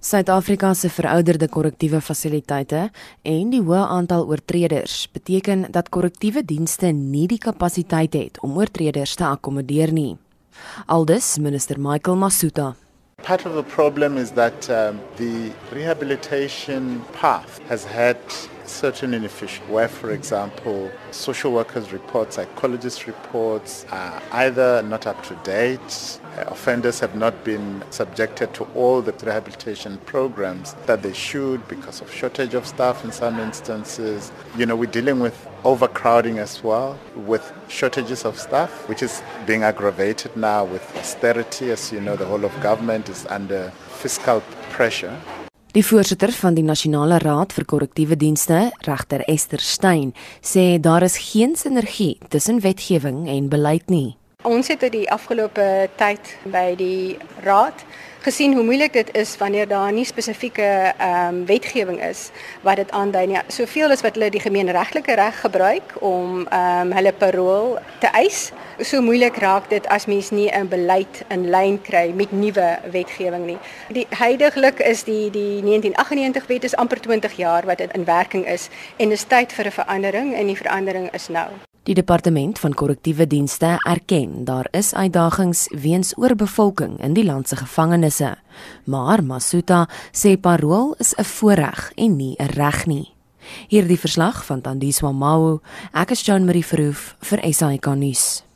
Suid-Afrika se verouderde korrektiewe fasiliteite en die hoë aantal oortreders beteken dat korrektiewe dienste nie die kapasiteit het om oortreders te akkommodeer nie. Aldus minister Michael Masuta. Part of the problem is that um, the rehabilitation path has had certain inefficiencies, where, for example, social workers' reports, psychologists' reports are either not up to date, uh, offenders have not been subjected to all the rehabilitation programs that they should because of shortage of staff in some instances. You know, we're dealing with overcrowding as well, with shortages of staff, which is being aggravated now with austerity. As you know, the whole of government is under fiscal pressure. Die voorsitter van die Nasionale Raad vir Korrektiewe Dienste, regter Esther Stein, sê daar is geen sinergie tussen wetgewing en beleid nie. Ons het die afgelope tyd by die raad gesien hoe moeilik dit is wanneer daar nie spesifieke ehm um, wetgewing is wat dit aandui nie. Soveel as wat hulle die gemeenregtelike reg gebruik om ehm um, hulle parol te eis, so moeilik raak dit as mens nie 'n beleid in lyn kry met nuwe wetgewing nie. Die huidigelik is die die 1998 wet is amper 20 jaar wat dit in werking is en dit is tyd vir 'n verandering en die verandering is nou. Die departement van korrektiewe dienste erken daar is uitdagings weens oorbevolking in die land se gevangenisse. Maar Masuta sê parol is 'n voorreg en nie 'n reg nie. Hierdie verslag van Tandiswa Mau, ek is Jean Marie Verhoef vir SAK nuus.